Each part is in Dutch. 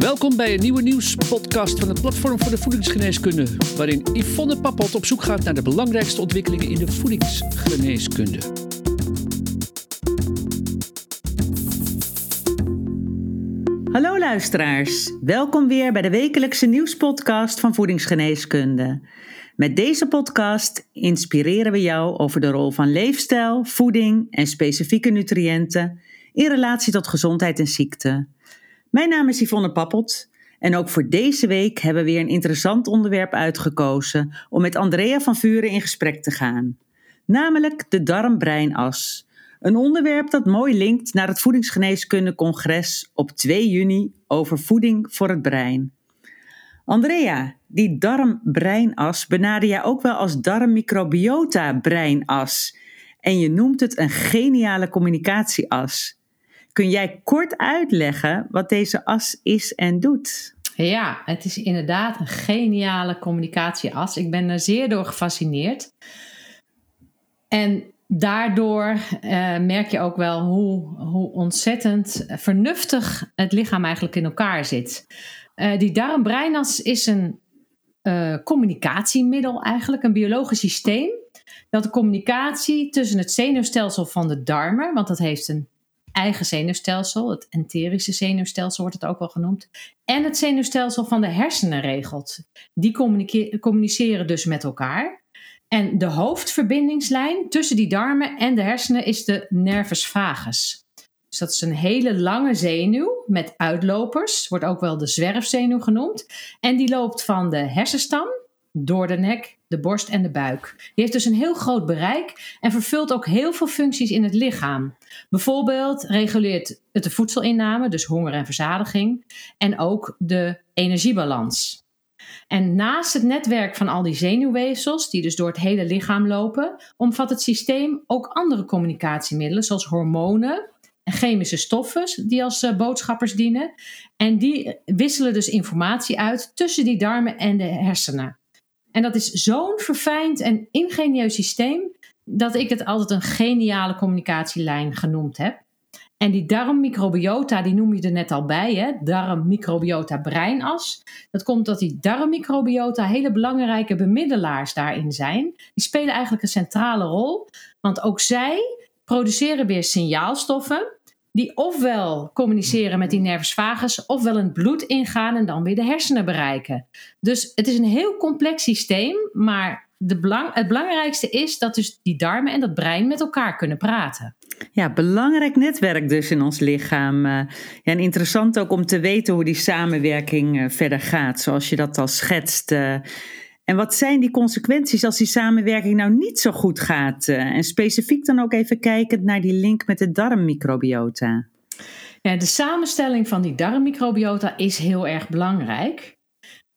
Welkom bij een nieuwe nieuwspodcast van het Platform voor de Voedingsgeneeskunde, waarin Yvonne Pappot op zoek gaat naar de belangrijkste ontwikkelingen in de voedingsgeneeskunde. Hallo luisteraars, welkom weer bij de wekelijkse nieuwspodcast van Voedingsgeneeskunde. Met deze podcast inspireren we jou over de rol van leefstijl, voeding en specifieke nutriënten in relatie tot gezondheid en ziekte. Mijn naam is Yvonne Pappot en ook voor deze week hebben we weer een interessant onderwerp uitgekozen om met Andrea van Vuren in gesprek te gaan. Namelijk de darm-breinas. Een onderwerp dat mooi linkt naar het Voedingsgeneeskunde Congres op 2 juni over voeding voor het brein. Andrea, die darm-breinas benader jij ook wel als darmmicrobiota-breinas. En je noemt het een geniale communicatieas. Kun jij kort uitleggen wat deze as is en doet? Ja, het is inderdaad een geniale communicatieas. Ik ben er zeer door gefascineerd. En daardoor uh, merk je ook wel hoe, hoe ontzettend vernuftig het lichaam eigenlijk in elkaar zit. Uh, die darmbreinas is een uh, communicatiemiddel eigenlijk, een biologisch systeem dat de communicatie tussen het zenuwstelsel van de darmen, want dat heeft een eigen zenuwstelsel, het enterische zenuwstelsel wordt het ook wel genoemd, en het zenuwstelsel van de hersenen regelt. Die communiceren dus met elkaar. En de hoofdverbindingslijn tussen die darmen en de hersenen is de nervus vagus. Dus dat is een hele lange zenuw met uitlopers, wordt ook wel de zwerfzenuw genoemd. En die loopt van de hersenstam door de nek, de borst en de buik. Die heeft dus een heel groot bereik en vervult ook heel veel functies in het lichaam. Bijvoorbeeld reguleert het de voedselinname, dus honger en verzadiging, en ook de energiebalans. En naast het netwerk van al die zenuwweefsels, die dus door het hele lichaam lopen, omvat het systeem ook andere communicatiemiddelen, zoals hormonen en chemische stoffen, die als uh, boodschappers dienen. En die wisselen dus informatie uit tussen die darmen en de hersenen. En dat is zo'n verfijnd en ingenieus systeem dat ik het altijd een geniale communicatielijn genoemd heb. En die darmmicrobiota, die noem je er net al bij, hè? darmmicrobiota breinas. Dat komt dat die darmmicrobiota hele belangrijke bemiddelaars daarin zijn. Die spelen eigenlijk een centrale rol, want ook zij produceren weer signaalstoffen die ofwel communiceren met die nervus vagus, ofwel in het bloed ingaan en dan weer de hersenen bereiken. Dus het is een heel complex systeem, maar de belang, het belangrijkste is dat dus die darmen en dat brein met elkaar kunnen praten. Ja, belangrijk netwerk dus in ons lichaam. Eh, ja, en interessant ook om te weten hoe die samenwerking eh, verder gaat, zoals je dat al schetst. Eh. En wat zijn die consequenties als die samenwerking nou niet zo goed gaat? En specifiek dan ook even kijkend naar die link met de darmmicrobiota. Ja, de samenstelling van die darmmicrobiota is heel erg belangrijk.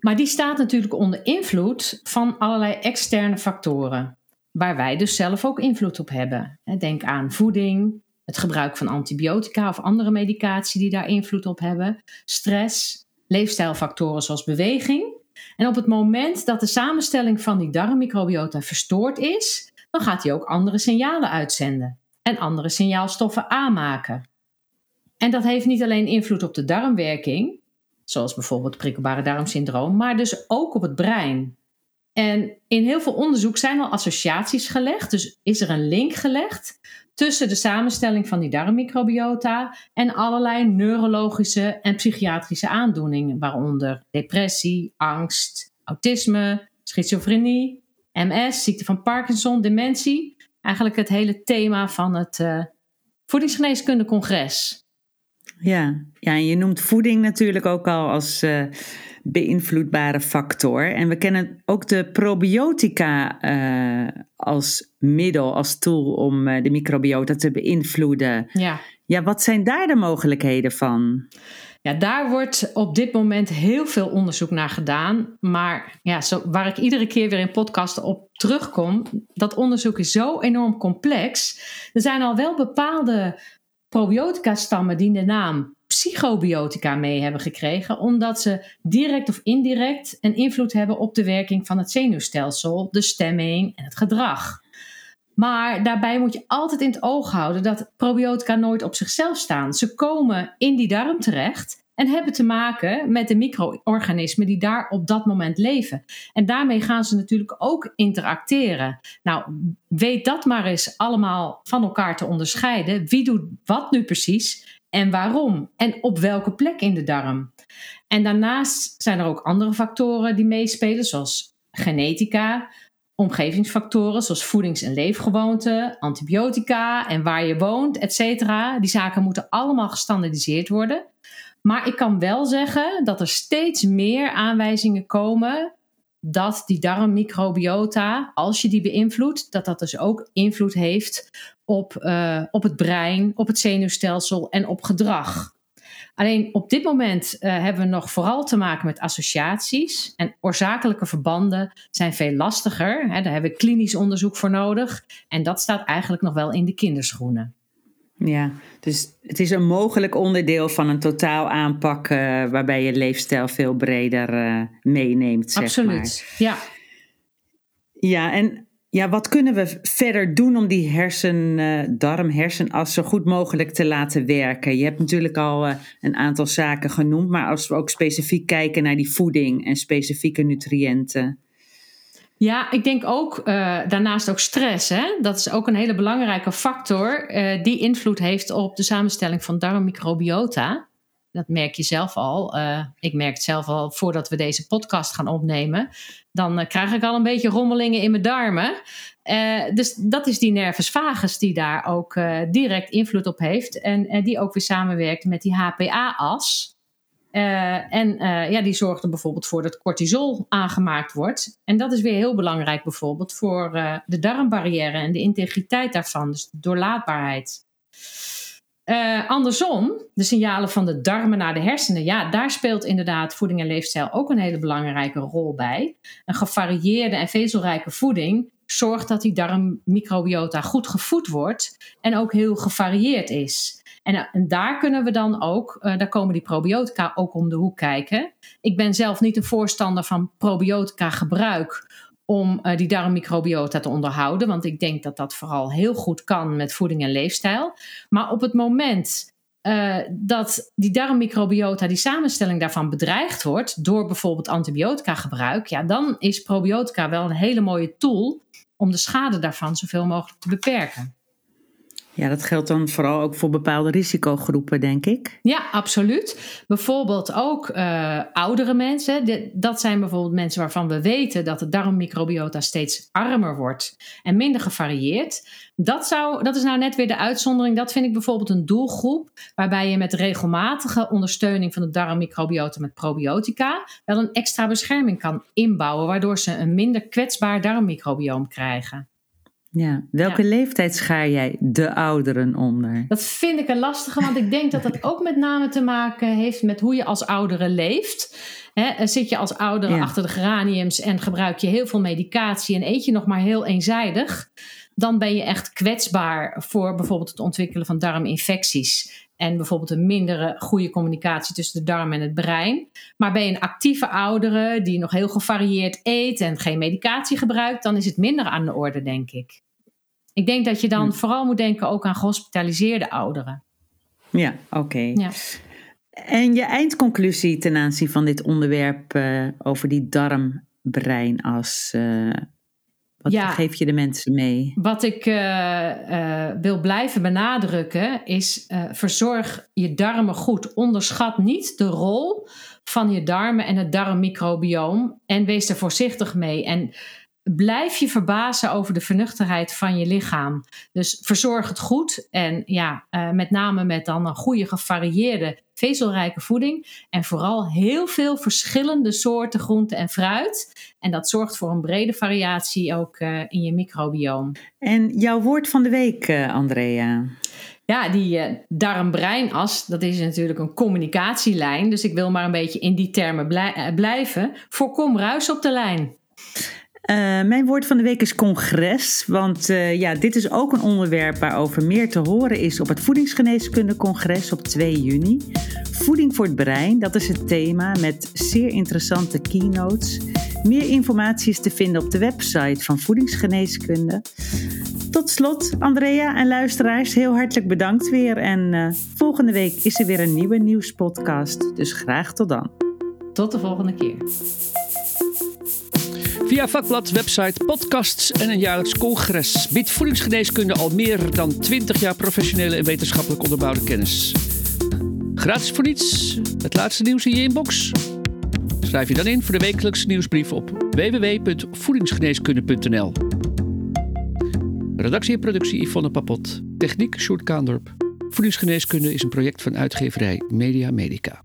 Maar die staat natuurlijk onder invloed van allerlei externe factoren, waar wij dus zelf ook invloed op hebben. Denk aan voeding, het gebruik van antibiotica of andere medicatie die daar invloed op hebben, stress, leefstijlfactoren zoals beweging. En op het moment dat de samenstelling van die darmmicrobiota verstoord is, dan gaat hij ook andere signalen uitzenden en andere signaalstoffen aanmaken. En dat heeft niet alleen invloed op de darmwerking, zoals bijvoorbeeld prikkelbare darmsyndroom, maar dus ook op het brein. En in heel veel onderzoek zijn al associaties gelegd, dus is er een link gelegd tussen de samenstelling van die darmmicrobiota en allerlei neurologische en psychiatrische aandoeningen, waaronder depressie, angst, autisme, schizofrenie, MS, ziekte van Parkinson, dementie. Eigenlijk het hele thema van het uh, Voedingsgeneeskunde Congres. Ja. ja, en je noemt voeding natuurlijk ook al als uh, beïnvloedbare factor. En we kennen ook de probiotica uh, als middel, als tool om uh, de microbiota te beïnvloeden. Ja. ja, wat zijn daar de mogelijkheden van? Ja, daar wordt op dit moment heel veel onderzoek naar gedaan. Maar ja, zo, waar ik iedere keer weer in podcasten op terugkom, dat onderzoek is zo enorm complex. Er zijn al wel bepaalde probiotica-stammen die de naam psychobiotica mee hebben gekregen, omdat ze direct of indirect een invloed hebben op de werking van het zenuwstelsel, de stemming en het gedrag. Maar daarbij moet je altijd in het oog houden dat probiotica nooit op zichzelf staan. Ze komen in die darm terecht en hebben te maken met de micro-organismen die daar op dat moment leven. En daarmee gaan ze natuurlijk ook interacteren. Nou, weet dat maar eens allemaal van elkaar te onderscheiden. Wie doet wat nu precies en waarom en op welke plek in de darm. En daarnaast zijn er ook andere factoren die meespelen, zoals genetica, omgevingsfactoren zoals voedings- en leefgewoonten, antibiotica en waar je woont, et cetera. Die zaken moeten allemaal gestandardiseerd worden. Maar ik kan wel zeggen dat er steeds meer aanwijzingen komen dat die darmmicrobiota, als je die beïnvloedt, dat dat dus ook invloed heeft op, uh, op het brein, op het zenuwstelsel en op gedrag. Alleen op dit moment uh, hebben we nog vooral te maken met associaties. En oorzakelijke verbanden zijn veel lastiger. Hè, daar hebben we klinisch onderzoek voor nodig. En dat staat eigenlijk nog wel in de kinderschoenen. Ja, dus het is een mogelijk onderdeel van een totaal aanpak uh, waarbij je leefstijl veel breder uh, meeneemt. Zeg Absoluut, maar. ja. Ja, en ja, wat kunnen we verder doen om die hersen, uh, darm-hersenas zo goed mogelijk te laten werken? Je hebt natuurlijk al een aantal zaken genoemd, maar als we ook specifiek kijken naar die voeding en specifieke nutriënten. Ja, ik denk ook uh, daarnaast ook stress. Hè? Dat is ook een hele belangrijke factor die invloed heeft op de samenstelling van darmmicrobiota. Dat merk je zelf al. ik merk het zelf al voordat we deze podcast gaan opnemen dan krijg ik al een beetje rommelingen in mijn darmen. Dus dat is die nervus vagus die daar ook direct invloed op heeft. En die ook weer samenwerkt met die HPA-as. En ja, die zorgt er bijvoorbeeld voor dat cortisol aangemaakt wordt. En dat is weer heel belangrijk bijvoorbeeld voor de darmbarrière en de integriteit daarvan. Dus de doorlaatbaarheid. Andersom, de signalen van de darmen naar de hersenen, ja, daar speelt inderdaad voeding en leefstijl ook een hele belangrijke rol bij. Een gevarieerde en vezelrijke voeding zorgt dat die darmmicrobiota goed gevoed wordt en ook heel gevarieerd is. En, eh, en daar kunnen we dan ook, uh, daar komen die probiotica ook om de hoek kijken. Ik ben zelf niet een voorstander van probiotica gebruik om uh, die darmmicrobiota te onderhouden. Want ik denk dat dat vooral heel goed kan met voeding en leefstijl. Maar op het moment dat die darmmicrobiota, die samenstelling daarvan bedreigd wordt door bijvoorbeeld antibiotica gebruik, ja, dan is probiotica wel een hele mooie tool om de schade daarvan zoveel mogelijk te beperken. Ja, dat geldt dan vooral ook voor bepaalde risicogroepen, denk ik. Ja, absoluut. Bijvoorbeeld ook uh, oudere mensen. Dat zijn bijvoorbeeld mensen waarvan we weten dat de darmmicrobiota steeds armer wordt en minder gevarieerd. Dat, zou, dat is nou net weer de uitzondering. Dat vind ik bijvoorbeeld een doelgroep waarbij je met regelmatige ondersteuning van de darmmicrobiota met probiotica wel een extra bescherming kan inbouwen, waardoor ze een minder kwetsbaar darmmicrobioom krijgen. Ja, welke ja. leeftijd schaar jij de ouderen onder? Dat vind ik een lastige, want ik denk dat dat ook met name te maken heeft met hoe je als oudere leeft. He, zit je als oudere ja. achter de geraniums en gebruik je heel veel medicatie en eet je nog maar heel eenzijdig, dan ben je echt kwetsbaar voor bijvoorbeeld het ontwikkelen van darminfecties. En bijvoorbeeld een mindere goede communicatie tussen de darm en het brein. Maar ben je een actieve oudere die nog heel gevarieerd eet en geen medicatie gebruikt, dan is het minder aan de orde, denk ik. Ik denk dat je dan hm. vooral moet denken ook aan gehospitaliseerde ouderen. Ja, oké. Okay. Ja. En je eindconclusie ten aanzien van dit onderwerp uh, over die darmbreinas. Uh, wat ja, geef je de mensen mee? Wat ik uh, wil blijven benadrukken is: verzorg je darmen goed. Onderschat niet de rol van je darmen en het darmmicrobioom. En wees er voorzichtig mee. En blijf je verbazen over de vernuchterheid van je lichaam. Dus verzorg het goed en ja, met name met dan een goede gevarieerde vezelrijke voeding en vooral heel veel verschillende soorten groenten en fruit. En dat zorgt voor een brede variatie ook uh, in je microbioom. En jouw woord van de week, uh, Andrea? Ja, die uh, darm-breinas, dat is natuurlijk een communicatielijn. Dus ik wil maar een beetje in die termen blij blijven. Voorkom ruis op de lijn. Uh, mijn woord van de week is congres. Want uh, ja, dit is ook een onderwerp waarover meer te horen is op het Voedingsgeneeskundecongres op 2 juni. Voeding voor het brein, dat is het thema met zeer interessante keynotes. Meer informatie is te vinden op de website van Voedingsgeneeskunde. Tot slot, Andrea en luisteraars, heel hartelijk bedankt weer. En uh, volgende week is er weer een nieuwe nieuwspodcast. Dus graag tot dan. Tot de volgende keer. Via vakblad, website, podcasts en een jaarlijks congres biedt voedingsgeneeskunde al meer dan 20 jaar professionele en wetenschappelijk onderbouwde kennis. Gratis voor niets, het laatste nieuws in je inbox. Schrijf je dan in voor de wekelijkse nieuwsbrief op www.voedingsgeneeskunde.nl. Redactie en productie Yvonne Papot. Techniek Sjoerd Kaandorp. Voedingsgeneeskunde is een project van uitgeverij Media Medica.